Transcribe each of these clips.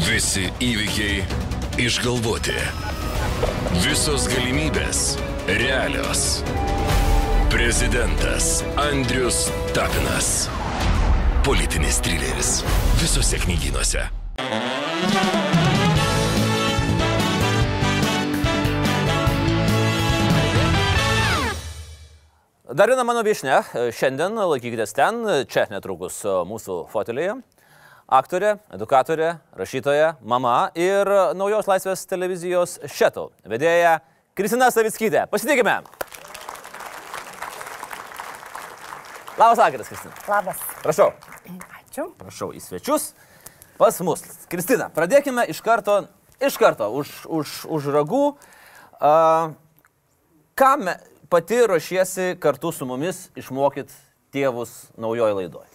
Visi įvykiai išgalvoti. Visos galimybės realios. Prezidentas Andrius Tapinas. Politinis trileris. Visose knygynuose. Dar viena mano viešne, šiandien laikykitės ten, čia netrukus mūsų fotelėje. Aktorė, edukatorė, rašytoja, mama ir naujos laisvės televizijos šetų vedėja Kristina Savickytė. Pasitikime. Labas vakaras, Kristina. Labas. Prašau. Ačiū. Prašau į svečius. Pas mus. Kristina, pradėkime iš karto, iš karto, už, už, už ragų. Uh, ką me, pati ruošiesi kartu su mumis išmokyt tėvus naujoje laidoje?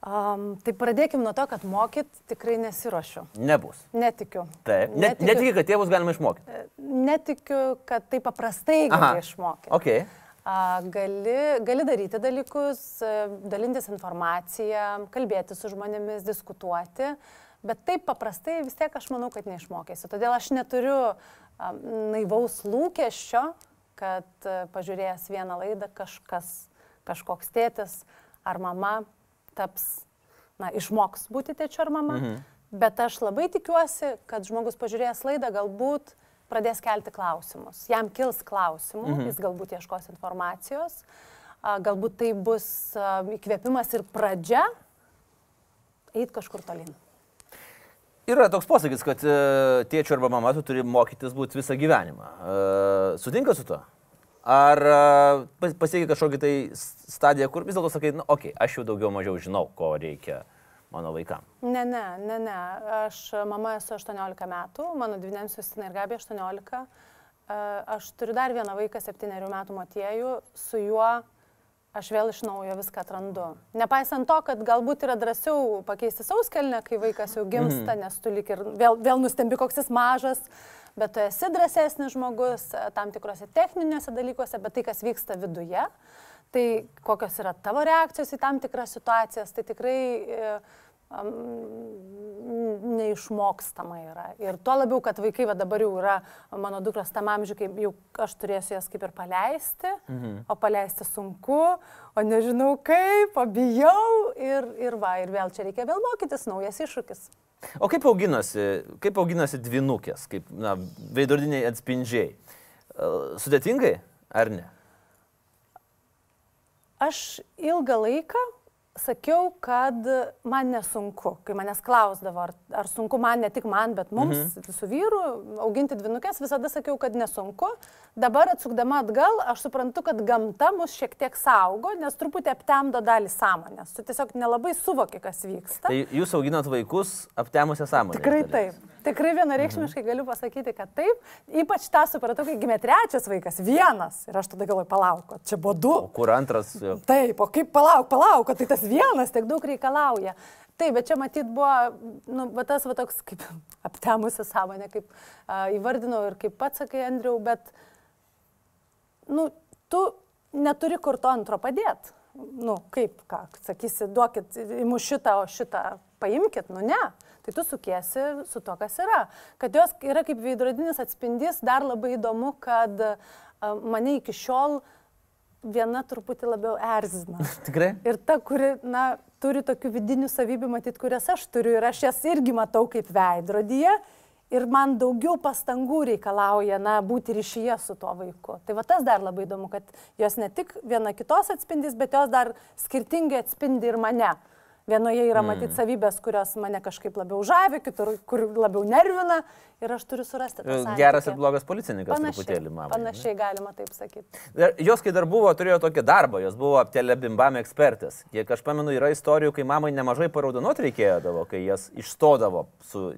Um, tai pradėkim nuo to, kad mokyt tikrai nesiuošiu. Nebus. Netikiu. Taip. Net, Netikiu, netiki, kad tėvus galima išmokyti. netikiu, kad tai paprastai gali išmokyti. Okay. A, gali, gali daryti dalykus, e, dalintis informaciją, kalbėti su žmonėmis, diskutuoti, bet taip paprastai vis tiek aš manau, kad neišmokysiu. Todėl aš neturiu a, naivaus lūkesčio, kad a, pažiūrėjęs vieną laidą kažkas, kažkoks tėtis ar mama taps, na, išmoks būti tėčiu ar mama. Mhm. Bet aš labai tikiuosi, kad žmogus pažiūrėjęs laidą galbūt pradės kelti klausimus. Jam kils klausimų, mhm. jis galbūt ieškos informacijos, galbūt tai bus įkvėpimas ir pradžia eiti kažkur tolyn. Yra toks posakis, kad e, tėčio arba mama tu turi mokytis būti visą gyvenimą. E, Sutinka su to? Ar e, pasiekia kažkokį tai stadiją, kur vis dėlto sakai, na, okei, okay, aš jau daugiau mažiau žinau, ko reikia mano vaikams. Ne, ne, ne, ne. Aš mama esu 18 metų, mano dvynėms Justina ir Gabė 18. E, Aš turiu dar vieną vaiką, 7 metų motiejų, su juo aš vėl iš naujo viską atrandu. Nepaisant to, kad galbūt yra drąsiau pakeisti sauskelnę, kai vaikas jau gimsta, mm. nes tu lik ir vėl, vėl nustembi, koks jis mažas, bet tu esi drąsesnis žmogus e, tam tikrose techniniuose dalykuose, bet tai, kas vyksta viduje, tai kokios yra tavo reakcijos į tam tikras situacijas, tai tikrai e, am, neišmokstama yra. Ir tuo labiau, kad vaikai va, dabar jau yra mano dukros tam amžiui, kai jau aš turėsiu jas kaip ir paleisti, mhm. o paleisti sunku, o nežinau kaip, o bijau ir, ir va, ir vėl čia reikia vėl mokytis, naujas iššūkis. O kaip auginasi, kaip auginasi dvinukės, kaip na, veidrodiniai atspindžiai? E, Sudėtingai ar ne? Aš ilgą laiką sakiau, kad man nesunku, kai manęs klausdavo, ar, ar sunku man, ne tik man, bet mums mhm. su vyru auginti dvinukės, visada sakiau, kad nesunku. Dabar atsukdama atgal, aš suprantu, kad gamta mus šiek tiek saugo, nes truputį aptemdo dalį sąmonės. Tu tiesiog nelabai suvoki, kas vyksta. Tai jūs auginat vaikus aptemusią sąmonę. Tikrai taip. Tikrai vienareikšmiškai galiu pasakyti, kad taip. Ypač tą supratau, kai gimė trečias vaikas, vienas. Ir aš tada galvoju, palauk, čia buvo du. O kur antras? jo. Taip, o kaip palauk, palauk, tai tas vienas tiek daug reikalauja. Taip, bet čia matyt buvo, nu, va tas va toks kaip aptemusi sąmonė, kaip a, įvardinau ir kaip pats sakai, Andriau, bet, nu, tu neturi kur to antro padėti. Nu, kaip, ką, sakysi, duokit, imu šitą, o šitą paimkit, nu ne. Tai tu sukiesi su to, kas yra. Kad jos yra kaip veidrodinis atspindys, dar labai įdomu, kad a, mane iki šiol viena truputį labiau erzina. Tikrai? Ir ta, kuri, na, turi tokių vidinių savybių, matyt, kurias aš turiu ir aš jas irgi matau kaip veidrodyje. Ir man daugiau pastangų reikalauja, na, būti ryšyje su tuo vaiku. Tai va tas dar labai įdomu, kad jos ne tik viena kitos atspindys, bet jos dar skirtingai atspindi ir mane. Vienoje yra matyti savybės, kurios mane kažkaip labiau žavi, kitur kur labiau nervina ir aš turiu surasti tą santykį. Geras ir blogas policininkas Panašiai, truputėlį, man. panašiai galima taip sakyti. Jos, kai dar buvo, turėjo tokį darbą, jos buvo telebimbam ekspertės. Kiek aš pamenu, yra istorijų, kai mamai nemažai paraudonot reikėjo, kai jas išstodavo su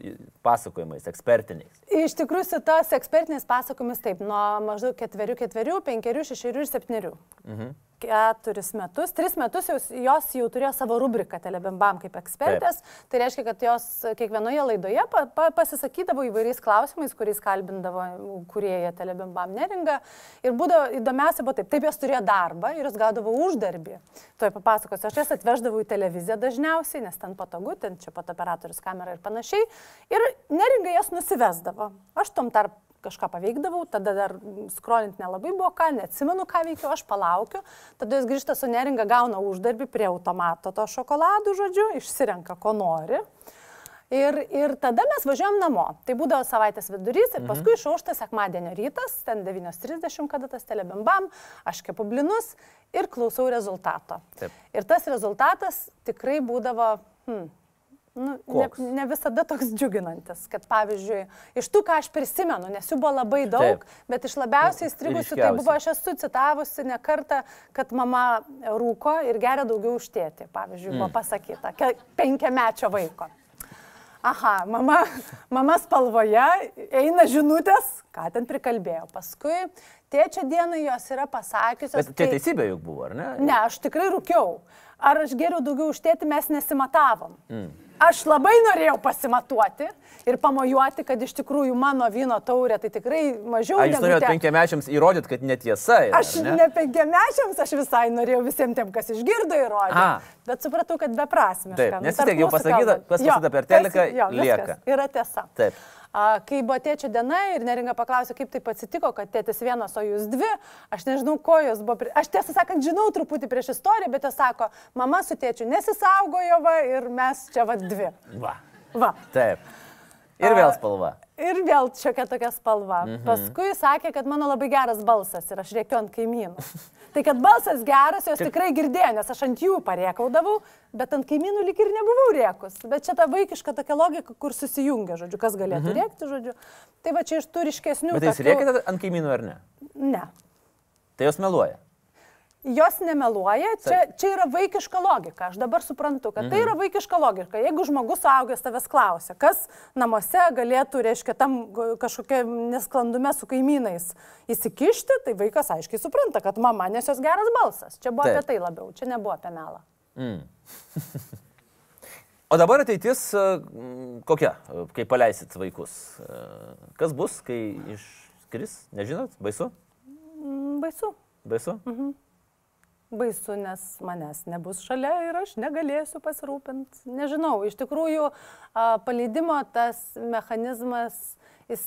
pasakojimais, ekspertiniais. Iš tikrųjų, su tos ekspertinės pasakomis taip, nuo maždaug ketverių, ketverių, penkerių, šešerių ir septynerių. Mhm. keturis metus, tris metus jos, jos jau turėjo savo rubriką Telebimbam kaip ekspertės. Taip. Tai reiškia, kad jos kiekvienoje laidoje pa, pa, pasisakydavo įvairiais klausimais, kuriais kalbindavo kurieje Telebimbam neringa. Ir būdavo įdomiausia buvo taip, taip jos turėjo darbą ir jos gaudavo uždarbį. Tuoj papasakosiu, aš jas atveždavau į televiziją dažniausiai, nes ten patogu, ten čia pat operatorius kamera ir panašiai. Ir neringa jas nusivesdavo. Aš tom tarp kažką paveikdavau, tada dar skrolint nelabai buvo ką, neatsimenu, ką veikiu, aš palaukiu, tada jis grįžta su neringa, gauna uždarbį prie automato to šokoladų, žodžiu, išsirenka, ko nori. Ir, ir tada mes važiuojam namo. Tai būdavo savaitės vidurys ir mhm. paskui išaušta sekmadienio rytas, ten 9.30, kada tas telebimbam, aš kepu blinus ir klausau rezultato. Taip. Ir tas rezultatas tikrai būdavo, hmm, Nu, ne, ne visada toks džiuginantis, kad pavyzdžiui, iš tų, ką aš prisimenu, nes jų buvo labai daug, Taip. bet iš labiausiai įstrigusių, tai buvo, aš esu citavusi ne kartą, kad mama rūko ir geria daugiau užtėti, pavyzdžiui, buvo mm. pasakyta, penkiamečio vaiko. Aha, mama, mama spalvoje, eina žinutės, ką ten prikalbėjo. Paskui tėčio dienai jos yra pasakiusios. Bet tai teisybė juk buvo, ar ne? Ne, aš tikrai rūkiau. Ar aš geriau daugiau užtėti, mes nesimatavom. Mm aš labai norėjau pasimatuoti ir pamojuoti, kad iš tikrųjų mano vyno taurė tai tikrai mažiau. Ar jūs norėjote penkiamečiams įrodyti, kad netiesa? Yra, aš ne, ne penkiamečiams, aš visai norėjau visiems tiem, kas išgirdo įrodyti. Bet supratau, kad beprasmiška. Taip, nes vis tiek jau pasakyta, kas pasakyta per teleką, lieka. Yra tiesa. Taip. Kai buvo tėčio diena ir neringa paklausė, kaip taip atsitiko, kad tėtis vienas, o jūs dvi, aš nežinau, ko jos buvo. Aš tiesą sakant, žinau truputį prieš istoriją, bet jos sako, mama su tėčiu nesisaugojo va ir mes čia va dvi. Va. Va. Taip. Ir vėl spalva. Ir vėl šiokia tokia spalva. Mhm. Paskui sakė, kad mano labai geras balsas ir aš rėkiu ant kaimynų. Tai kad balsas geras, jos tikrai girdėjo, nes aš ant jų parėkaudavau, bet ant kaimynų lik ir nebuvau rėkus. Bet čia ta vaikiška tokia logika, kur susijungia, žodžiu, kas galėtų mhm. rėkti, žodžiu. Tai va čia iš turiškesnių. Bet tai jūs tokių... rėkite ant kaimynų ar ne? Ne. Tai jos meluoja jos nemeluoja, čia, čia yra vaikiška logika. Aš dabar suprantu, kad tai mhm. tai yra vaikiška logika. Jeigu žmogus suaugęs tavęs klausia, kas namuose galėtų, reiškia, tam kažkokia nesklandume su kaimynais įsikišti, tai vaikas aiškiai supranta, kad mama, nes jos geras balsas. Čia buvo Taip. apie tai labiau, čia nebuvo apie melą. Mm. o dabar ateitis kokia, kai paleisit vaikus? Kas bus, kai išskris? Nežinot, baisu? Mm, baisu. Baisu? Mhm baisu, nes manęs nebus šalia ir aš negalėsiu pasirūpinti. Nežinau, iš tikrųjų paleidimo tas mechanizmas, jis,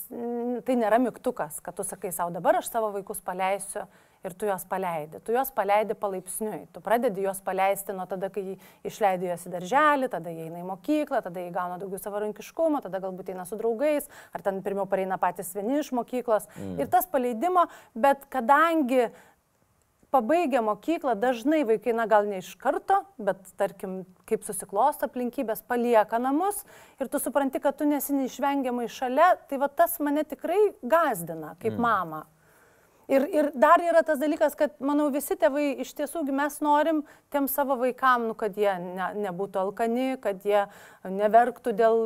tai nėra mygtukas, kad tu sakai savo, dabar aš savo vaikus paleisiu ir tu juos paleidi. Tu juos paleidi palaipsniui. Tu pradedi juos paleisti nuo tada, kai išleidi juos į darželį, tada jie eina į mokyklą, tada jie gauna daugiau savarankiškumo, tada galbūt eina su draugais, ar ten pirmiau pareina patys vieni iš mokyklos. Mm. Ir tas paleidimo, bet kadangi pabaigę mokyklą dažnai vaikai, na gal ne iš karto, bet tarkim, kaip susiklosto aplinkybės, palieka namus ir tu supranti, kad tu nesi neišvengiamai šalia, tai va tas mane tikrai gazdina kaip mm. mama. Ir, ir dar yra tas dalykas, kad, manau, visi tėvai iš tiesų mes norim tiem savo vaikam, nu, kad jie ne, nebūtų alkani, kad jie neverktų dėl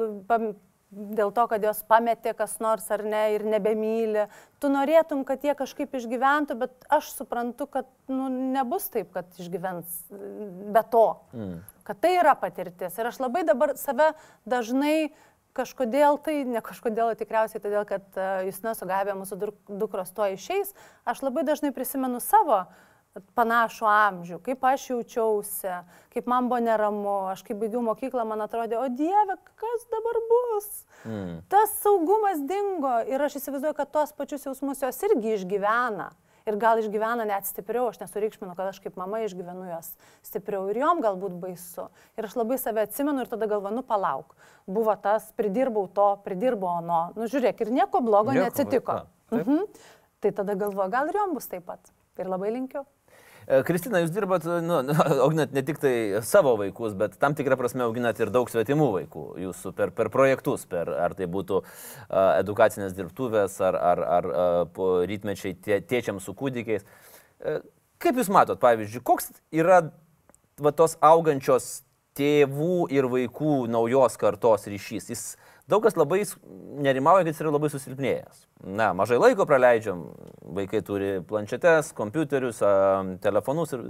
dėl to, kad jos pametė kas nors ar ne ir nebemylė. Tu norėtum, kad jie kažkaip išgyventų, bet aš suprantu, kad nu, nebus taip, kad išgyvens be to. Mm. Kad tai yra patirtis. Ir aš labai dabar save dažnai kažkodėl tai, ne kažkodėl, tikriausiai todėl, kad uh, jūs nesugavė mūsų dukros to išeis, aš labai dažnai prisimenu savo uh, panašų amžių, kaip aš jaučiausi, kaip man buvo neramu, aš kai baigiau mokyklą, man atrodė, o Dieve, kas dabar bus? Mm. Tas saugumas dingo ir aš įsivaizduoju, kad tos pačius jausmus jos irgi išgyvena. Ir gal išgyvena net stipriau, aš nesureikšminu, kad aš kaip mama išgyvenu jos stipriau ir jom galbūt baisu. Ir aš labai save atsimenu ir tada galvoju, nu palauk, buvo tas, pridirbau to, pridirbau ono, nu žiūrėk, ir nieko blogo nieko, neatsitiko. Mhm. Tai tada galvoju, gal ir jom bus taip pat. Ir labai linkiu. E, Kristina, jūs dirbat, nu, nu, auginat ne tik tai savo vaikus, bet tam tikrą prasme auginat ir daug svetimų vaikų jūsų per, per projektus, per, ar tai būtų uh, edukacinės dirbtuvės, ar, ar, ar uh, rytmečiai tie, tėčiams su kūdikiais. Uh, kaip jūs matot, pavyzdžiui, koks yra va, tos augančios tėvų ir vaikų naujos kartos ryšys. Jis daug kas labai nerimauja, kad jis yra labai susilpnėjęs. Na, mažai laiko praleidžiam, vaikai turi planšetes, kompiuterius, telefonus ir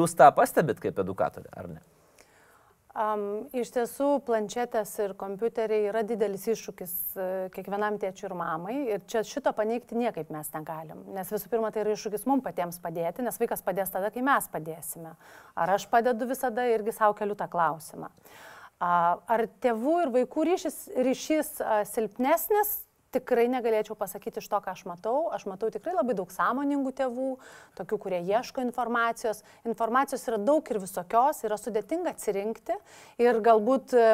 jūs tą pastebit kaip edukatorė, ar ne? Um, iš tiesų, planšetės ir kompiuteriai yra didelis iššūkis e, kiekvienam tėčiui ir mamai. Ir čia šito paneigti niekaip mes negalim. Nes visų pirma, tai yra iššūkis mums patiems padėti, nes vaikas padės tada, kai mes padėsime. Ar aš padedu visada irgi savo keliu tą klausimą. A, Ar tėvų ir vaikų ryšys, ryšys silpnesnis? Tikrai negalėčiau pasakyti iš to, ką aš matau. Aš matau tikrai labai daug sąmoningų tėvų, tokių, kurie ieško informacijos. Informacijos yra daug ir visokios, yra sudėtinga atsirinkti ir galbūt e,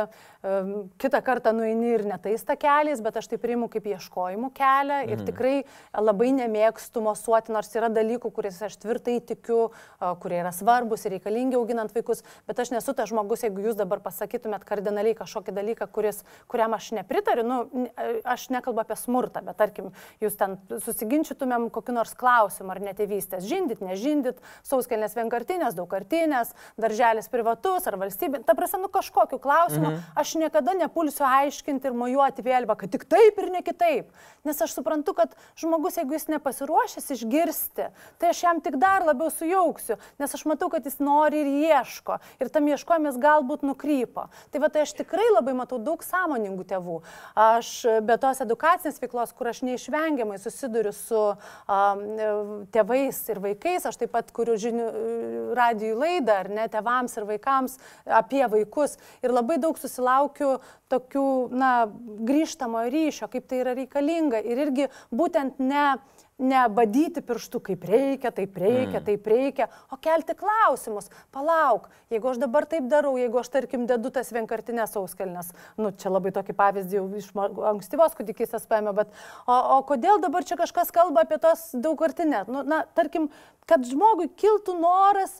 e, kitą kartą nueini ir netais takeliais, bet aš tai priimu kaip ieškojimų kelią ir tikrai labai nemėgstu mosuoti, nors yra dalykų, kuriais aš tvirtai tikiu, a, kurie yra svarbus ir reikalingi auginant vaikus, bet aš nesu tas žmogus, jeigu jūs dabar pasakytumėt kardinaliai kažkokį dalyką, kuris, kuriam aš nepritariu, nu, aš nekalbu apie smurtą, bet tarkim, jūs ten susiginčytumėm kokiu nors klausimu ar netėvystės, žindyt, nežindyt, sauskelnės vienkartinės, daugkartinės, darželis privatus ar valstybė, ta prasme, nu kažkokiu klausimu, mhm. aš niekada nepulsiu aiškinti ir mojuoti vėliavą, kad tik taip ir ne kitaip, nes aš suprantu, kad žmogus, jeigu jis nepasiruošęs išgirsti, tai aš jam tik dar labiau sujauksiu, nes aš matau, kad jis nori ir ieško ir tam ieškojimas galbūt nukrypo. Tai va tai aš tikrai labai matau daug sąmoningų tėvų. Aš be tos edukacinės veiklos, kur aš neišvengiamai susiduriu su um, tėvais ir vaikais, aš taip pat kuriu žinių radijų laidą, ar ne, tėvams ir vaikams apie vaikus. Ir labai daug susilaukiu tokių, na, grįžtamo ryšio, kaip tai yra reikalinga. Ir irgi būtent ne nebadyti pirštų, kaip reikia, taip reikia, taip reikia, o kelti klausimus. Palauk, jeigu aš dabar taip darau, jeigu aš, tarkim, dedu tas vienkartinės auskelnes, nu, čia labai tokį pavyzdį jau iš ankstyvos kūdikystės paėmė, bet o, o kodėl dabar čia kažkas kalba apie tos daugkartinės? Nu, na, tarkim, kad žmogui kiltų noras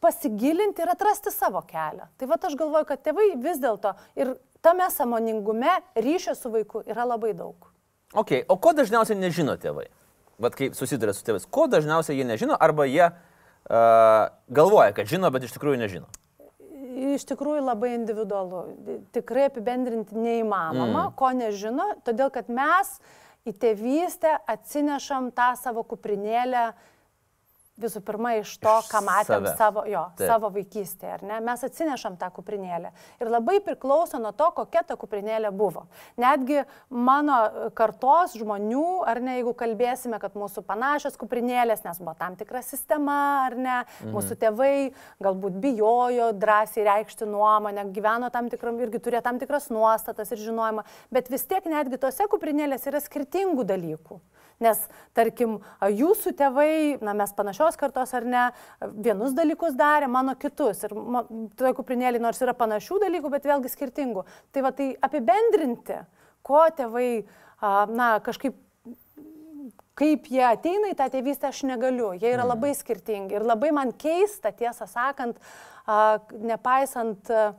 pasigilinti ir atrasti savo kelią. Tai va aš galvoju, kad tėvai vis dėlto ir tame samoningume ryšio su vaiku yra labai daug. Ok, o ko dažniausiai nežino tėvai? Vat kai susiduria su tėvais, ko dažniausiai jie nežino arba jie uh, galvoja, kad žino, bet iš tikrųjų nežino. Iš tikrųjų labai individualu. Tikrai apibendrinti neįmanoma, mm. ko nežino, todėl kad mes į tėvystę atsinešam tą savo kuprinėlę visų pirma iš to, ką matėm save. savo, jo, Taip. savo vaikystėje, ar ne? Mes atsinešam tą kuprinėlę. Ir labai priklauso nuo to, kokia ta kuprinėlė buvo. Netgi mano kartos žmonių, ar ne, jeigu kalbėsime, kad mūsų panašios kuprinėlės, nes buvo tam tikra sistema, ar ne, mhm. mūsų tėvai galbūt bijojo drąsiai reikšti nuomonę, gyveno tam tikram, irgi turėjo tam tikras nuostatas ir žinojimą, bet vis tiek netgi tose kuprinėlėse yra skirtingų dalykų. Nes, tarkim, jūsų tėvai, na mes panašios kartos ar ne, vienus dalykus darė, mano kitus. Ir toje kuprinėlė nors yra panašių dalykų, bet vėlgi skirtingų. Tai va tai apibendrinti, ko tėvai, na, kažkaip kaip jie ateina į tą tėvystę, aš negaliu. Jie yra labai skirtingi. Ir labai man keista, tiesą sakant, nepaisant, a,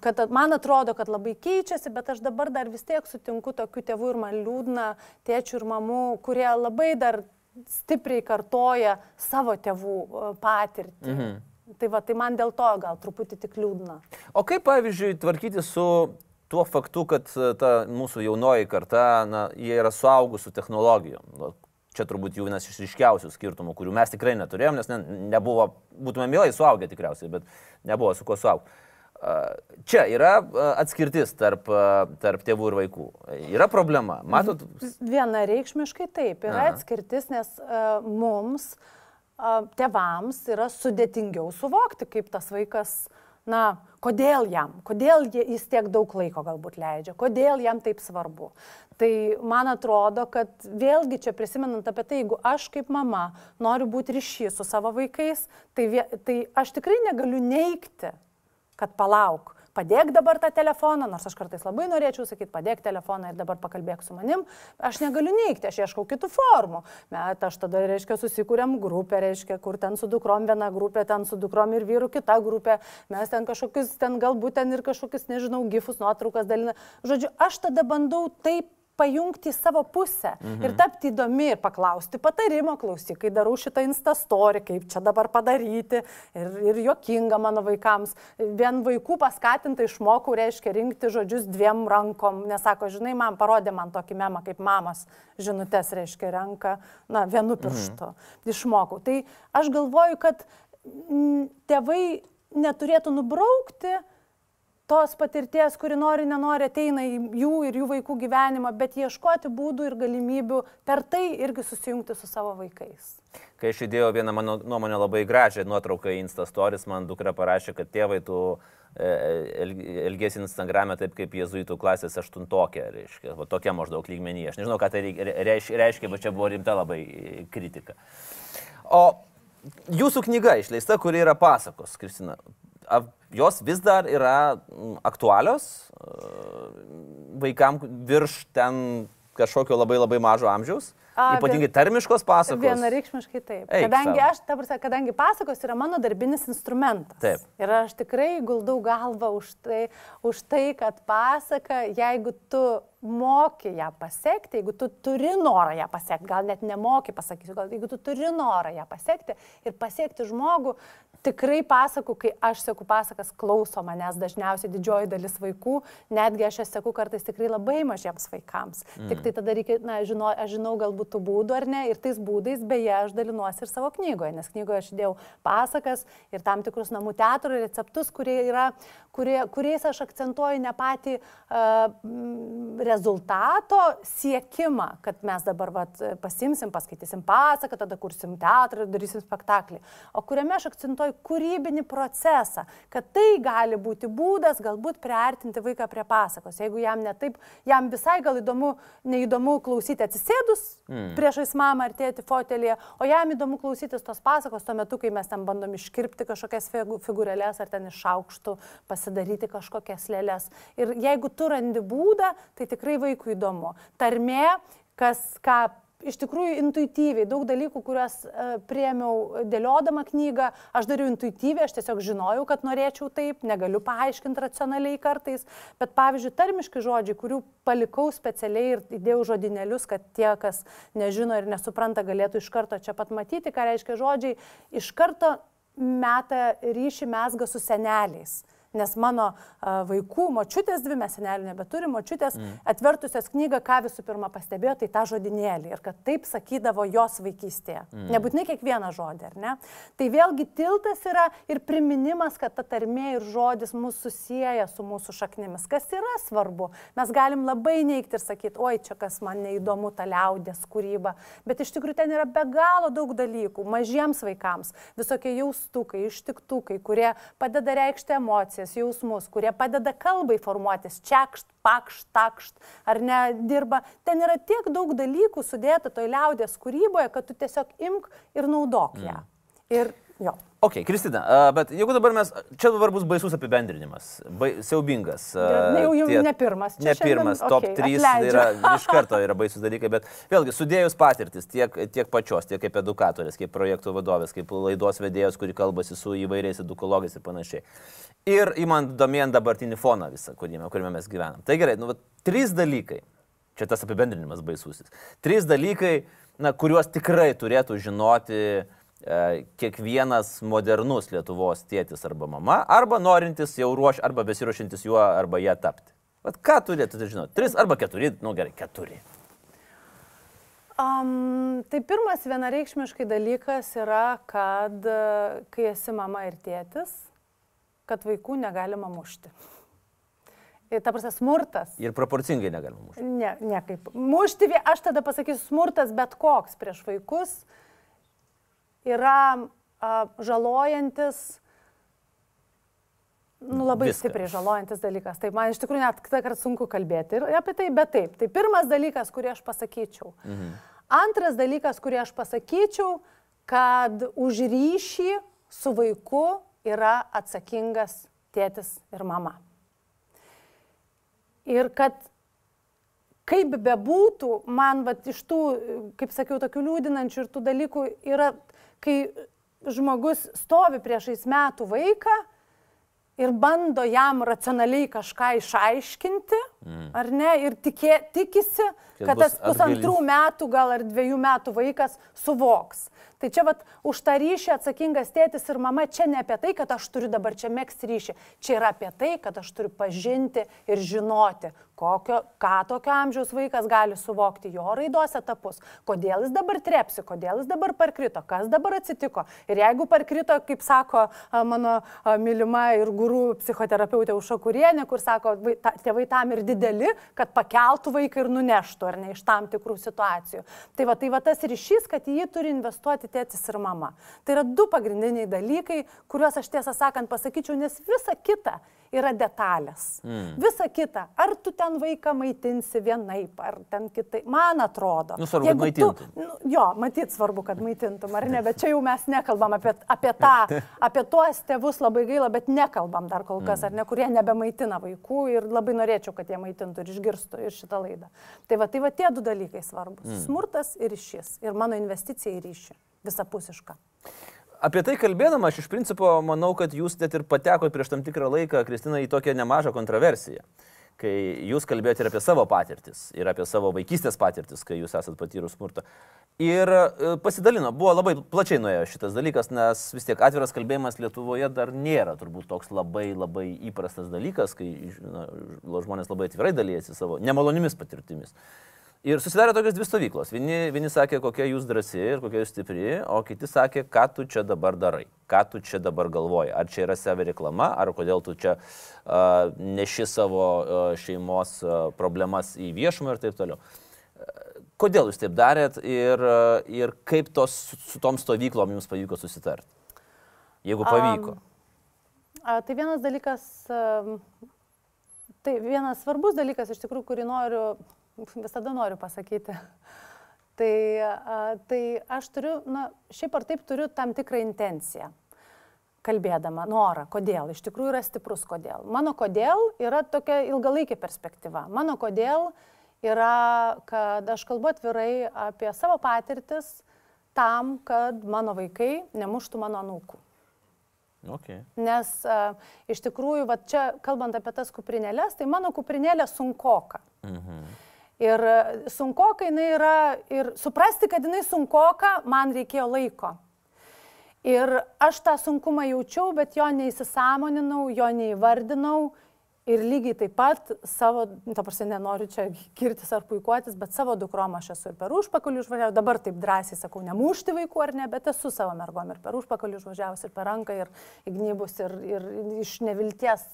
kad man atrodo, kad labai keičiasi, bet aš dabar dar vis tiek sutinku tokių tėvų ir man liūdna, tėčių ir mamų, kurie labai dar stipriai kartoja savo tėvų a, patirtį. Mhm. Tai va, tai man dėl to gal truputį tik liūdna. O kaip, pavyzdžiui, tvarkyti su tuo faktu, kad e, ta mūsų jaunoji karta, na, jie yra suaugusių technologijom. Nu, Čia turbūt jų vienas iš ryškiausių skirtumų, kurių mes tikrai neturėjom, nes ne, nebuvo, būtume mielai suaugę tikriausiai, bet nebuvo su kuo suaugti. Čia yra atskirtis tarp, tarp tėvų ir vaikų. Yra problema. Matot, Vienareikšmiškai taip, yra Aha. atskirtis, nes uh, mums, uh, tėvams, yra sudėtingiau suvokti, kaip tas vaikas, na, kodėl jam, kodėl jis tiek daug laiko galbūt leidžia, kodėl jam taip svarbu. Tai man atrodo, kad vėlgi čia prisimenant apie tai, jeigu aš kaip mama noriu būti ryšys su savo vaikais, tai, tai aš tikrai negaliu neikti, kad palauk. Padėk dabar tą telefoną, nors aš kartais labai norėčiau sakyti, padėk telefoną ir dabar pakalbėk su manim, aš negaliu neikti, aš ieškau kitų formų. Bet aš tada, reiškia, susikūrėm grupę, reiškia, kur ten su dukrom viena grupė, ten su dukrom ir vyru kita grupė, mes ten kažkokius, ten galbūt ten ir kažkokius, nežinau, gifus, nuotraukas dalina. Žodžiu, aš tada bandau taip pajungti į savo pusę mhm. ir tapti įdomi ir paklausti patarimo, klausyk, kai darau šitą instastorį, kaip čia dabar padaryti ir, ir jokinga mano vaikams. Vien vaikų paskatinta išmokau, reiškia, rinkti žodžius dviem rankom, nesako, žinai, man parodė man tokį memą, kaip mamos žinutės, reiškia, renka, na, vienu mhm. pirštu. Mhm. Išmokau. Tai aš galvoju, kad tėvai neturėtų nubraukti tos patirties, kuri nori, nenori, ateina į jų ir jų vaikų gyvenimą, bet ieškoti būdų ir galimybių per tai irgi susijungti su savo vaikais. Kai aš įdėjau vieną mano nuomonę labai gražią nuotrauką į Instastoris, man dukra parašė, kad tėvai tu e, elgesi Instagram'e taip kaip jėzuitų klasės aštuntokė, reiškia, va, tokia maždaug lygmenyje. Aš nežinau, ką tai reiškia, bet čia buvo rimta labai kritika. O jūsų knyga išleista, kuri yra pasakos, Kristina, jos vis dar yra aktualios vaikam virš ten kažkokio labai labai mažo amžiaus? A, Ypatingai tarmiškos pasakos. Vienareikšmiškai taip. Eik kadangi aš, ta prasme, kadangi pasakos yra mano darbinis instrumentas. Taip. Ir aš tikrai guldau galvą už tai, už tai, kad pasaka, jeigu tu moki ją pasiekti, jeigu tu turi norą ją pasiekti, gal net nemoki, pasakysiu, gal jeigu tu turi norą ją pasiekti ir pasiekti žmogų, tikrai pasaku, kai aš seku pasakas, klauso manęs dažniausiai didžioji dalis vaikų, netgi aš jas seku kartais tikrai labai mažiems vaikams. Mm. Tik tai tada reikia, na, žino, aš žinau galbūt tų būdų ar ne, ir tais būdais beje aš dalinuosi ir savo knygoje, nes knygoje aš įdėjau pasakas ir tam tikrus namų teatro receptus, kurie yra, kurie, kuriais aš akcentuoju ne patį uh, rezultato siekimą, kad mes dabar vat, pasimsim, paskaitysim pasaką, tada kursim teatrą ir darysim spektaklį, o kuriame aš akcentuoju kūrybinį procesą, kad tai gali būti būdas galbūt priartinti vaiką prie pasakos. Jeigu jam netaip, jam visai gal įdomu, neįdomu klausyti atsisėdus mm. priešais mamą ar tėti fotelėje, o jam įdomu klausytis tos pasakos tuo metu, kai mes ten bandom iškirpti kažkokias figūrėlės ar ten iš aukštų pasidaryti kažkokias lėlės. Ir jeigu tu randi būdą, tai tikrai vaikui įdomu. Tarmė, kas ką iš tikrųjų intuityviai, daug dalykų, kuriuos uh, priemiau dėliodama knygą, aš dariau intuityviai, aš tiesiog žinojau, kad norėčiau taip, negaliu paaiškinti racionaliai kartais, bet pavyzdžiui, tarmiški žodžiai, kurių palikau specialiai ir įdėjau žodinėlius, kad tie, kas nežino ir nesupranta, galėtų iš karto čia pat matyti, ką reiškia žodžiai, iš karto meta ryšį mesga su seneliais nes mano vaikų, močiutės dvi, mes senelių nebeturim, močiutės mm. atvertusios knygą, ką visų pirma pastebėjo, tai tą žodinėlį ir kad taip sakydavo jos vaikystėje. Mm. Nebūtinai kiekvieną žodį, ar ne? Tai vėlgi tiltas yra ir priminimas, kad ta tarmė ir žodis mūsų susiję su mūsų šaknimis. Kas yra svarbu? Mes galim labai neikti ir sakyti, oi, čia kas man neįdomu, ta liaudės kūryba, bet iš tikrųjų ten yra be galo daug dalykų, mažiems vaikams, visokie jaustukai, ištiktukai, kurie padeda reikšti emocijas emocijas, jausmus, kurie padeda kalbai formuotis, čekšt, pakšt, takšt, ar ne dirba. Ten yra tiek daug dalykų sudėta toj liaudės kūryboje, kad tu tiesiog imk ir naudok ją. Mm. Ir jo. Ok, Kristina, bet jeigu dabar mes, čia dabar bus baisus apibendrinimas, bai, siaubingas. Ne, jau, jau tie, ne pirmas. Ne pirmas, top okay, 3 atleidžiu. yra iš karto yra baisus dalykai, bet vėlgi sudėjus patirtis tiek, tiek pačios, tiek kaip edukatorės, kaip projektų vadovės, kaip laidos vedėjos, kuri kalbasi su įvairiais edukologais ir panašiai. Ir įmant domėjant dabartinį foną visą, kuriame, kuriame mes gyvenam. Tai gerai, nu, va, trys dalykai. Čia tas apibendrinimas baisusis. Trys dalykai, na, kuriuos tikrai turėtų žinoti kiekvienas modernus Lietuvos tėtis arba mama, arba norintis jau ruoš, arba besiruošintis juo, arba ją tapti. Vat ką turėtų žinoti? Tris arba keturi, nu gerai, keturi. Um, tai pirmas vienareikšmiškai dalykas yra, kad e, kai esi mama ir tėtis, kad vaikų negalima mušti. Ir ta prasme, smurtas. Ir proporcingai negalima mušti. Ne, ne kaip. Mušti, aš tada pasakysiu, smurtas bet koks prieš vaikus yra a, žalojantis, nu, labai Viską. stipriai žalojantis dalykas. Taip, man iš tikrųjų net kitą kartą sunku kalbėti ir apie tai, bet taip. Tai pirmas dalykas, kurį aš pasakyčiau. Mhm. Antras dalykas, kurį aš pasakyčiau, kad už ryšį su vaiku yra atsakingas tėtis ir mama. Ir kad kaip bebūtų, man vat, iš tų, kaip sakiau, tokių liūdinančių ir tų dalykų yra kai žmogus stovi priešais metų vaiką ir bando jam racionaliai kažką išaiškinti, Mm. Ar ne? Ir tikė, tikisi, Kad kad bus tas pusantrų atgailins. metų, gal ar dviejų metų vaikas suvoks. Tai čia vat, už tą ryšį atsakingas tėtis ir mama čia ne apie tai, kad aš turiu dabar čia mėgsti ryšį. Čia yra apie tai, kad aš turiu pažinti ir žinoti, kokio, ką tokio amžiaus vaikas gali suvokti jo raidos etapus. Kodėl jis dabar trepsi, kodėl jis dabar parkrito, kas dabar atsitiko. Ir jeigu parkrito, kaip sako mano mylima ir gurų psichoterapeutė Užšakurienė, kur sako, tėvai tam ir dideli, kad pakeltų vaiką ir nuneštų, ar ne iš tam tikrų situacijų. Tai va, tai va tas ryšys, kad jį turi investuoti tėtis ir mama. Tai yra du pagrindiniai dalykai, kuriuos aš tiesą sakant pasakyčiau, nes visa kita yra detalės. Mm. Visa kita, ar tu ten vaiką maitinsi vienaip, ar ten kitaip, man atrodo. Nu, svarbu, kad Jeigu tu- maitintum. Nu, jo, matyt, svarbu, kad maitintum, ar ne, bet čia jau mes nekalbam apie, apie tą, apie tuos tėvus labai gaila, bet nekalbam dar kol kas, ar ne, kurie nebemaitina vaikų ir labai norėčiau, kad jie maitintų ir išgirstų ir šitą laidą. Tai va, tai va tie du dalykai svarbus - smurtas ir ryšys. Ir mano investicija į ryšį. Visapusiška. Apie tai kalbėdama, aš iš principo manau, kad jūs net ir patekote prieš tam tikrą laiką, Kristina, į tokią nemažą kontroversiją. Kai jūs kalbėjote ir apie savo patirtis, ir apie savo vaikystės patirtis, kai jūs esate patyrus smurtą. Ir e, pasidalino, buvo labai plačiai nuėjo šitas dalykas, nes vis tiek atviras kalbėjimas Lietuvoje dar nėra turbūt toks labai labai įprastas dalykas, kai na, žmonės labai atvirai dalyjasi savo nemalonimis patirtimis. Ir susidarė tokios dvi stovyklos. Vieni, vieni sakė, kokia jūs drąsi ir kokia jūs stipri, o kiti sakė, ką tu čia dabar darai, ką tu čia dabar galvoji. Ar čia yra savi reklama, ar kodėl tu čia uh, neši savo uh, šeimos uh, problemas į viešumą ir taip toliau. Kodėl jūs taip darėt ir, uh, ir kaip tos, su, tom stovyklom jums pavyko susitarti? Jeigu pavyko. A, tai vienas dalykas, am, tai vienas svarbus dalykas iš tikrųjų, kurį noriu, visada noriu pasakyti. Tai, a, tai aš turiu, na, šiaip ar taip turiu tam tikrą intenciją, kalbėdama, norą, kodėl, iš tikrųjų yra stiprus kodėl. Mano kodėl yra tokia ilgalaikė perspektyva. Mano kodėl yra, kad aš kalbu atvirai apie savo patirtis tam, kad mano vaikai nemuštų mano anūkų. Okay. Nes uh, iš tikrųjų, va čia kalbant apie tas kuprinėlės, tai mano kuprinėlė sunkoka. Mhm. Ir e, sunkoka jinai yra, ir suprasti, kad jinai sunkoka, man reikėjo laiko. Ir aš tą sunkumą jaučiau, bet jo neįsisamoninau, jo neįvardinau. Ir lygiai taip pat savo, ta prasme, nenoriu čia kirtis ar puikuotis, bet savo dukrom aš esu ir per užpakalį užvažiavęs, dabar taip drąsiai sakau, nemušti vaikų ar ne, bet esu savo mergom ir per užpakalį užvažiavęs, ir per ranką, ir įgnybus, ir, ir iš nevilties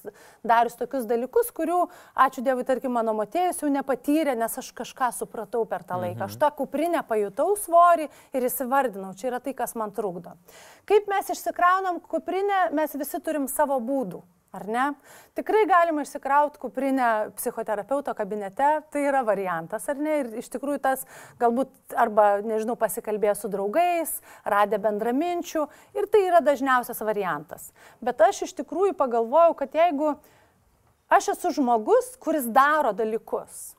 darius tokius dalykus, kurių, ačiū Dievui, tarkim, mano motėjus jau nepatyrė, nes aš kažką supratau per tą laiką. Aš tą kuprinę pajutau svorį ir įsivardinau, čia yra tai, kas man trukdo. Kaip mes išsikraunam kuprinę, mes visi turim savo būdų. Ar ne? Tikrai galima išsikrauti kuprinę psichoterapeuto kabinete, tai yra variantas, ar ne? Ir iš tikrųjų tas galbūt arba, nežinau, pasikalbėjo su draugais, radė bendraminčių ir tai yra dažniausias variantas. Bet aš iš tikrųjų pagalvojau, kad jeigu aš esu žmogus, kuris daro dalykus,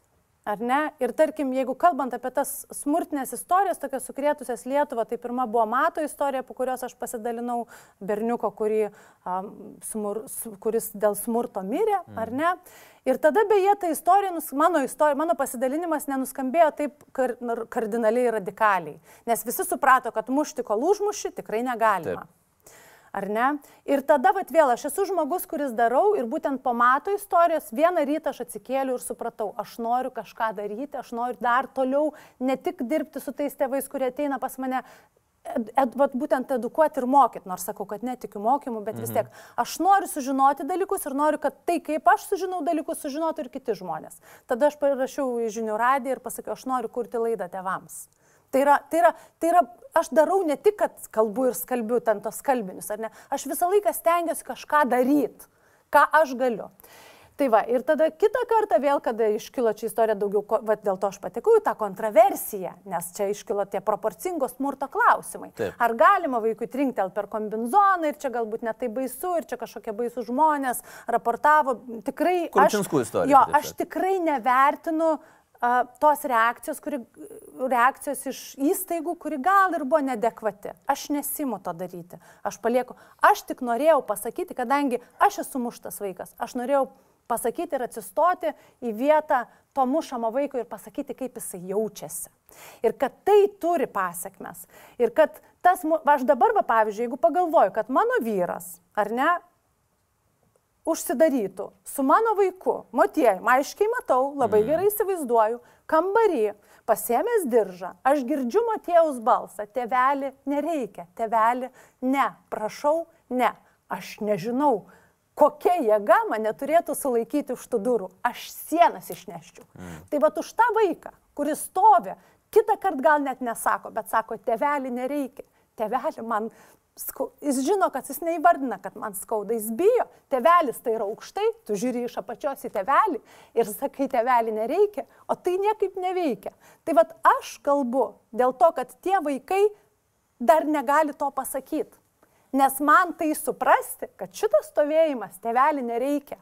Ar ne? Ir tarkim, jeigu kalbant apie tas smurtinės istorijas, tokias sukrėtusias Lietuvą, tai pirma buvo Mato istorija, po kurios aš pasidalinau berniuko, kurį, um, smur, kuris dėl smurto mirė, mm. ar ne? Ir tada beje ta istorija, mano, istorija, mano pasidalinimas nenuskambėjo taip kar, kardinaliai radikaliai, nes visi suprato, kad mušti kol užmuši tikrai negalima. Taip. Ar ne? Ir tada, vat vėl, aš esu žmogus, kuris darau ir būtent po mato istorijos vieną rytą aš atsikėliau ir supratau, aš noriu kažką daryti, aš noriu dar toliau ne tik dirbti su tais tėvais, kurie ateina pas mane, ed, ed, vat būtent edukuoti ir mokyti, nors sakau, kad netikiu mokymu, bet vis tiek aš noriu sužinoti dalykus ir noriu, kad tai, kaip aš sužinau dalykus, sužinotų ir kiti žmonės. Tada aš parašiau į žinių radiją ir pasakiau, aš noriu kurti laidą tėvams. Tai yra, tai, yra, tai yra, aš darau ne tik, kad kalbu ir skalbiu ten tos kalbinius, ar ne, aš visą laiką stengiuosi kažką daryti, ką aš galiu. Tai va, ir tada kitą kartą vėl, kada iškilo čia istorija daugiau, va, dėl to aš patekau į tą kontroversiją, nes čia iškilo tie proporcingos smurto klausimai. Taip. Ar galima vaikui trinktel per kombinzoną ir čia galbūt netai baisu, ir čia kažkokie baisų žmonės raportavo. Tikrai... Kručinskų istorija, Jo, aš tikrai nevertinu a, tos reakcijos, kuri, reakcijos iš įstaigų, kuri gal ir buvo nedekvati. Aš nesimu to daryti. Aš palieku. Aš tik norėjau pasakyti, kadangi aš esu muštas vaikas, aš norėjau pasakyti ir atsistoti į vietą to mušamo vaiko ir pasakyti, kaip jisai jaučiasi. Ir kad tai turi pasiekmes. Ir kad tas, aš dabar, va, pavyzdžiui, jeigu pagalvoju, kad mano vyras, ar ne, užsidarytų su mano vaiku, motiejai, aiškiai matau, labai gerai įsivaizduoju, kambarį, pasiemęs diržą, aš girdžiu motiejaus balsą, tėveli nereikia, tėveli ne, prašau, ne, aš nežinau, kokia jėga mane turėtų sulaikyti už tų durų, aš sienas išneščiau. Mm. Tai va už tą vaiką, kuris stovi, kitą kartą gal net nesako, bet sako, tėveli nereikia, tėveli man skau... Jis žino, kad jis neįvardina, kad man skauda, jis bijo. Tevelis tai yra aukštai, tu žiūri iš apačios į tevelį ir sakai, tevelį nereikia, o tai niekaip neveikia. Tai vad aš kalbu dėl to, kad tie vaikai dar negali to pasakyti. Nes man tai suprasti, kad šitas stovėjimas tevelį nereikia,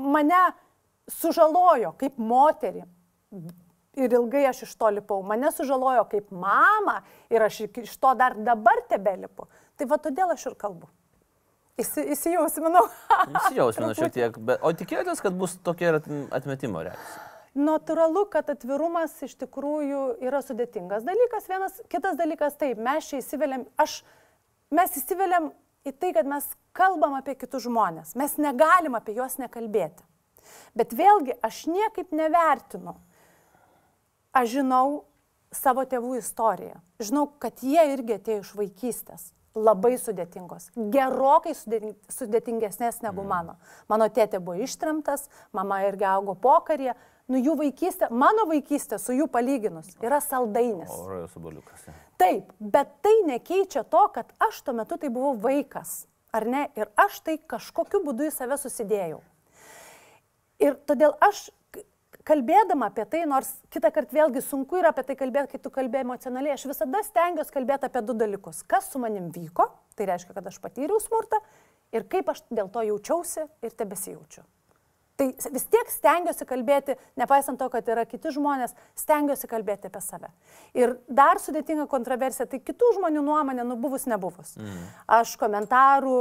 mane sužalojo kaip moterį. Ir ilgai aš iš to lipau. Mane sužalojo kaip mama ir aš iš to dar dabar tebelipu. Tai va todėl aš ir kalbu. Įsi, įsijausminau. Įsijausminau šiek tiek, bet, o tikėjotės, kad bus tokia atmetimo reakcija? Natūralu, kad atvirumas iš tikrųjų yra sudėtingas dalykas. Vienas, kitas dalykas, taip, mes čia įsiveliam, aš, mes įsiveliam į tai, kad mes kalbam apie kitus žmonės. Mes negalim apie juos nekalbėti. Bet vėlgi, aš niekaip nevertinu. Aš žinau savo tėvų istoriją. Žinau, kad jie irgi atėjo iš vaikystės. Labai sudėtingos. Gerokai sudėting- sudėtingesnės negu mano. Mano tėtė buvo ištremtas, mama irgi augo pokarėje. Nu, jų vaikystė, mano vaikystė su jų palyginus yra saldainis. O, rojo subaliukas. Taip, bet tai nekeičia to, kad aš tuo metu tai buvau vaikas, ar ne? Ir aš tai kažkokiu būdu į save susidėjau. Ir todėl aš kalbėdama apie tai, nors kitą kartą vėlgi sunku yra apie tai kalbėti, kai tu kalbėjai emocionaliai, aš visada stengiuosi kalbėti apie du dalykus. Kas su manim vyko, tai reiškia, kad aš patyriau smurtą ir kaip aš dėl to jaučiausi ir tebesijaučiu. Tai vis tiek stengiuosi kalbėti, nepaisant to, kad yra kiti žmonės, stengiuosi kalbėti apie save. Ir dar sudėtinga kontroversija, tai kitų žmonių nuomonė, nu buvus nebuvus. Mm. Aš komentarų,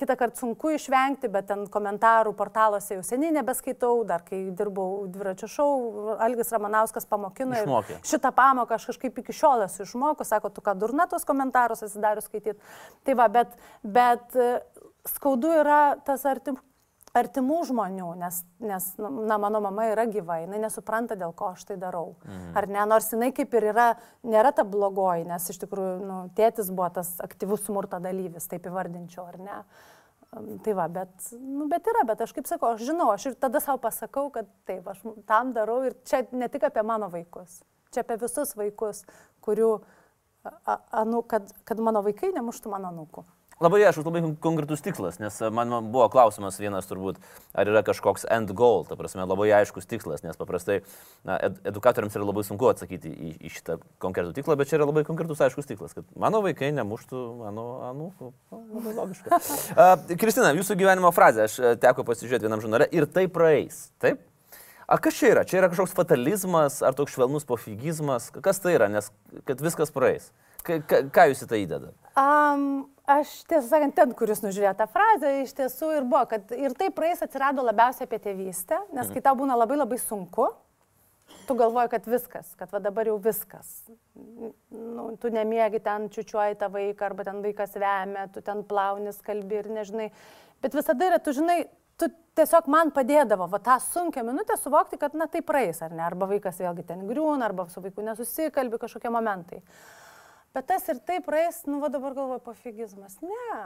kitą kartą sunku išvengti, bet ten komentarų portaluose jau seniai nebeskaitau, dar kai dirbau dviračio šou, Algis Ramanauskas pamokino. Išmokė. Šitą pamoką aš kažkaip iki šiol esu išmokus, sako, tu ką durna tos komentarus atsidarius skaityti. Tai va, bet, bet e, skaudu yra tas artim, artimų žmonių, nes, nes na, mano mama yra gyva, jinai nesupranta, dėl ko aš tai darau. Mhm. Ar ne, nors jinai kaip ir yra, nėra ta blogoji, nes iš tikrųjų nu, tėtis buvo tas aktyvus smurto dalyvis, taip įvardinčiau, ar ne. Tai va, bet, nu, bet yra, bet aš kaip sakau, aš žinau, aš ir tada savo pasakau, kad taip, aš tam darau ir čia ne tik apie mano vaikus, čia apie visus vaikus, kurių, a, a, anu, kad, kad mano vaikai nemuštų mano anūkų. Labai aiškus, labai kon- konkretus tikslas, nes e, man buvo klausimas vienas turbūt, ar yra kažkoks end goal, ta prasme, labai aiškus tikslas, nes paprastai na, ed edukatoriams yra labai sunku atsakyti į, į šitą konkretų tikslą, bet čia yra labai konkretus aiškus tikslas, kad mano vaikai nemuštų mano anūkų. Na, Labai logiška. A, Kristina, jūsų gyvenimo frazė, aš e, teko pasižiūrėti vienam žurnale ir tai praeis. Taip? A kas čia yra? Čia yra kažkoks fatalizmas ar toks švelnus pofigizmas? Kas tai yra? Nes kad viskas praeis. Ką jūs į tai įdedat? Um, aš tiesą sakant, ten, kuris nužiūrėjo tą frazę, iš tiesų ir buvo, kad ir tai praeis atsirado labiausiai apie tėvystę, nes kai tau būna labai labai sunku, tu galvoji, kad viskas, kad va dabar jau viskas. Nu, tu nemiegi ten čiučiuoji tą vaiką, arba ten vaikas vemia, tu ten plaunis kalbi ir nežinai. Bet visada yra, tu žinai, tu tiesiog man padėdavo va tą sunkę minutę suvokti, kad na tai praeis, ar ne, arba vaikas vėlgi ten griūna, arba su vaiku nesusikalbi kažkokie momentai. Bet tas ir taip praeis, nu va dabar galvoju, pofigizmas. Ne.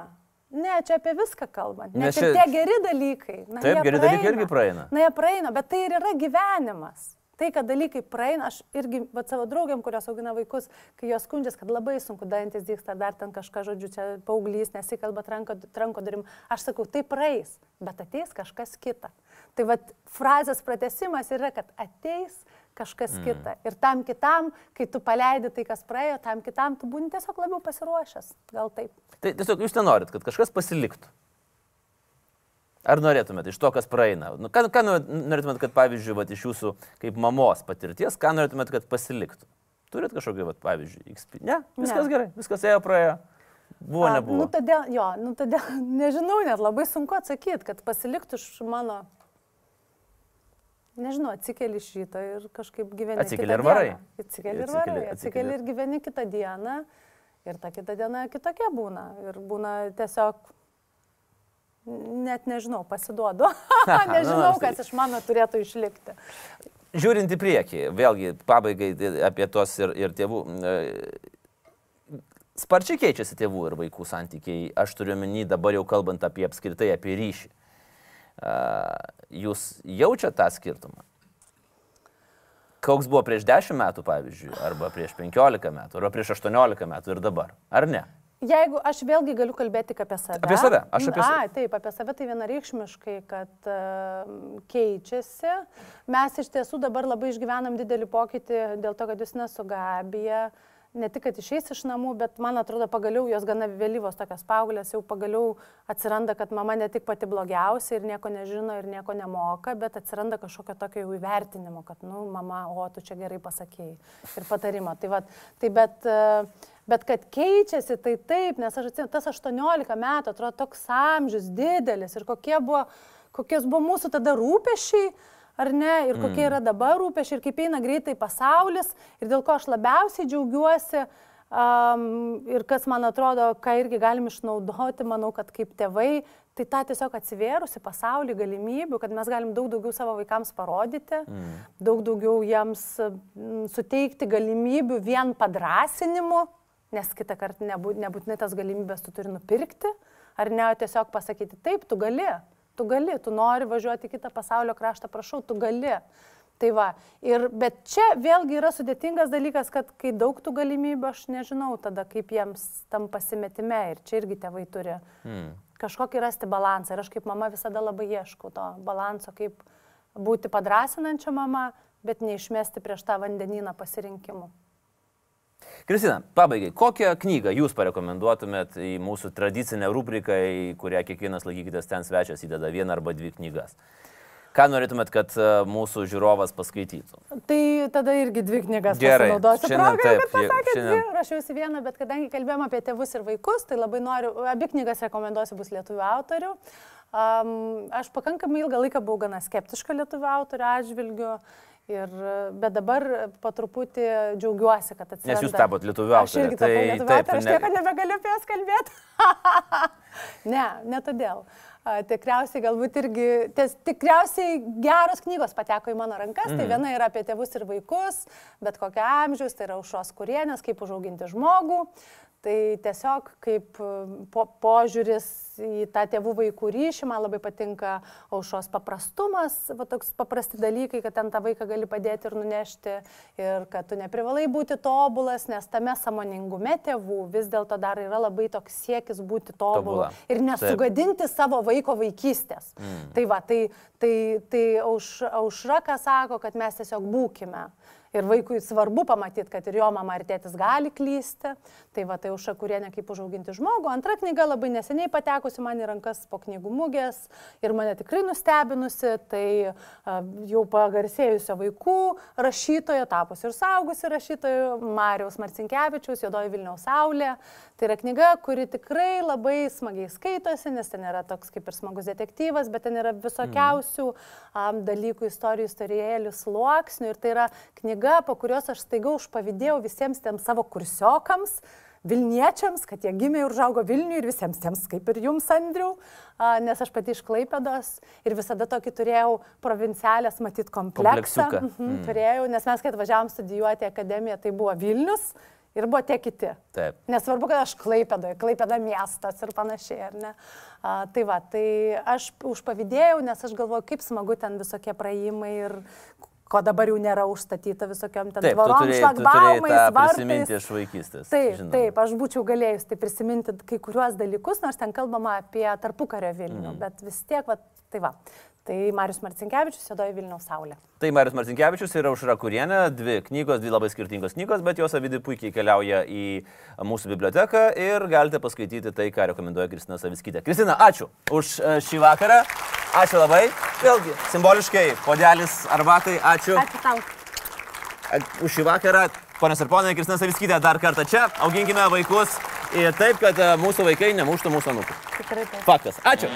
Ne, čia apie viską kalbant. Nes Net čia- ir tie geri dalykai. Na, Taip, geri dalykai irgi praeina. Na, jie praeina, bet tai ir yra gyvenimas. Tai, kad dalykai praeina, aš irgi, bet savo draugiam, kurios augina vaikus, kai jos skundžias, kad labai sunku dantis dyksta, ar dar ten kažką, žodžiu, čia paauglys, nesikalba tranko, tranko durim. Aš sakau, tai praeis, bet ateis kažkas kita. Tai vad frazės pratesimas yra, kad ateis kažkas mm. kita. Ir tam kitam, kai tu paleidi tai, kas praėjo, tam kitam tu būni tiesiog labiau pasiruošęs. Gal taip. Tai tiesiog jūs nenorit, kad kažkas pasiliktų. Ar norėtumėte iš to, kas praeina? Nu, ką, ką norėtumėte, kad pavyzdžiui, vat, iš jūsų kaip mamos patirties, ką norėtumėte, kad pasiliktų? Turit kažkokį, vat, pavyzdžiui, XP? Ne, viskas Ne. gerai, viskas ėjo, praėjo. Buvo, A, nebuvo. Nu, todėl, jo, nu, todėl, nežinau, net labai sunku atsakyti, kad pasiliktų iš mano nežinau, atsikeli iš ryto ir kažkaip gyveni. Atsikeli ir varai. dieną. Atsikeli ir varai. atsikeli- ir gyveni kitą dieną. Ir ta kita diena kitokia būna. Ir būna tiesiog, net nežinau, pasiduodu. nežinau, nu, kas iš mano turėtų išlikti. Žiūrint į priekį, vėlgi pabaigai apie tos ir, ir tėvų. e, Sparčiai keičiasi tėvų ir vaikų santykiai. Aš turiu menį dabar jau kalbant apie apskritai apie ryšį. Jūs jaučiate tą skirtumą? Koks buvo prieš 10 metų, pavyzdžiui, arba prieš 15 metų, arba prieš 18 metų ir dabar, ar ne? Jeigu aš vėlgi galiu kalbėti tik apie save. Apie save, aš apie save. A, taip, apie save tai vienareikšmiškai, kad uh, keičiasi. Mes iš tiesų dabar labai išgyvenam didelį pokytį dėl to, kad jūs nesugabija. Ne tik, kad išeis iš namų, bet man atrodo, pagaliau jos gana vėlyvos tokios paauglės, jau pagaliau atsiranda, kad mama ne tik pati blogiausia ir nieko nežino ir nieko nemoka, bet atsiranda kažkokio tokio jau įvertinimo, kad, nu, mama, o tu čia gerai pasakėjai ir patarimo. Tai, va, tai bet, uh, Bet kad keičiasi, tai taip, nes aš atsimenu, tas 18 metų atrodo toks amžius didelis ir kokie buvo, kokios buvo mūsų tada rūpešiai, ar ne, ir kokie yra dabar rūpešiai, ir kaip eina greitai pasaulis, ir dėl ko aš labiausiai džiaugiuosi, um, ir kas man atrodo, ką irgi galim išnaudoti, manau, kad kaip tėvai, tai tą tiesiog atsivėrusi pasaulį galimybių, kad mes galim daug daugiau savo vaikams parodyti, mm. daug daugiau jiems mm, suteikti galimybių vien padrasinimu, nes kitą kartą nebūt, nebūtinai tas galimybės tu turi nupirkti, ar ne, tiesiog pasakyti, taip, tu gali, tu gali, tu nori važiuoti į kitą pasaulio kraštą, prašau, tu gali. Tai va, ir, bet čia vėlgi yra sudėtingas dalykas, kad kai daug tų galimybių, aš nežinau tada, kaip jiems tam pasimetime ir čia irgi tėvai turi hmm. kažkokį rasti balansą. Ir aš kaip mama visada labai ieškau to balanso, kaip būti padrasinančia mama, bet neišmesti prieš tą vandenyną pasirinkimų. Kristina, pabaigai, kokią knygą jūs parekomenduotumėt į mūsų tradicinę rubriką, į kurią kiekvienas laikykitės ten svečias įdeda vieną arba dvi knygas? Ką norėtumėt, kad e, mūsų žiūrovas paskaitytų? Tai tada irgi dvi knygas Gerai, pasinaudosiu. šiandien Progą, taip, kad pasakėt šiandien- dvi, rašiausi vieną, bet kadangi kalbėjom apie tėvus ir vaikus, tai labai noriu, abi knygas rekomenduosiu bus lietuvių autorių. Um, aš pakankamai ilgą laiką buvau gana skeptiška lietuvių autorių atžvilgiu. Ir, bet dabar po truputį džiaugiuosi, kad atsirado. Nes jūs tapot lietuvių Aš autorė, irgi tapau tai lietuvių autorė, aš ne- niekada nebegaliu apie jas kalbėti. ne, ne todėl. A, Tikriausiai galbūt irgi, ties, tikriausiai geros knygos pateko į mano rankas, mm. tai viena yra apie tėvus ir vaikus, bet kokio amžiaus, tai yra užšos kurienės, kaip užauginti žmogų. Tai tiesiog kaip po, požiūris į tą tėvų vaikų ryšį, man labai patinka aušos paprastumas, va, toks paprasti dalykai, kad ten tą vaiką gali padėti ir nunešti ir kad tu neprivalai būti tobulas, nes tame samoningume tėvų vis dėlto dar yra labai toks siekis būti tobulu Tobula. ir nesugadinti savo vaiko vaikystės. Mm. Tai va, tai, tai, tai auš, aušra ką sako, kad mes tiesiog būkime. Ir vaikui svarbu pamatyti, kad ir jo mama ir tėtis gali klysti. Tai va, tai užša kurienė kaip užauginti žmogų. Antra knyga labai neseniai patekusi man į rankas po knygų mugės ir mane tikrai nustebinusi. Tai a, jau pagarsėjusio vaikų rašytojo, tapusi ir saugusi rašytojo Marijos Marcinkievičiaus, Jodoji Vilniaus Saulė. Tai yra knyga, kuri tikrai labai smagiai skaitosi, nes ten yra toks kaip ir smagus detektyvas, bet ten yra visokiausių um, dalykų, istorijų, istorijėlių, sluoksnių. Ir tai yra knyga, po kurios aš staiga užpavydėjau visiems tiem savo kursiokams. Vilniečiams, kad jie gimė ir užaugo Vilniui ir visiems tiems, kaip ir jums, Andriu, nes aš pati iš Klaipėdos ir visada tokį turėjau provincialės matyt kompleksą. Mhm, turėjau, nes mes, kai atvažiavom studijuoti akademiją, tai buvo Vilnius ir buvo tie kiti. Taip. Nesvarbu, kad aš klaipėdoje, klaipėda miestas ir panašiai, ar ne? A, tai va, tai aš užpavydėjau, nes aš galvoju, kaip smagu ten visokie praėjimai ir ko dabar jau nėra užstatyta visokiam ten turėjai šlagbaumais, vartais. iš vaikystės. Taip, žinoma. taip, aš būčiau galėjus tai prisiminti kai kuriuos dalykus, nors ten kalbama apie tarpukario Vilnių, mm. bet vis tiek, va, tai va. Tai Marius Marcinkievičius, Sėdoji Vilniaus Saulė. Tai Marius Marcinkievičius ir Aušra Kurienė, dvi knygos, dvi labai skirtingos knygos, bet jos abi puikiai keliauja į mūsų biblioteką ir galite paskaityti tai, ką rekomenduoja Kristina Saviskytė. Kristina, ačiū už e, šį vakarą. Ačiū labai. Vėlgi, simboliškai, podelis arbatai, ačiū. Ačiū tau. A- Už šį vakarą, ponės ir ponai, Kristina Saviskytė dar kartą čia. Auginkime vaikus ir taip, kad e, mūsų vaikai nemuštų mūsų anūkų. Tikrai taip. Faktas. Ačiū.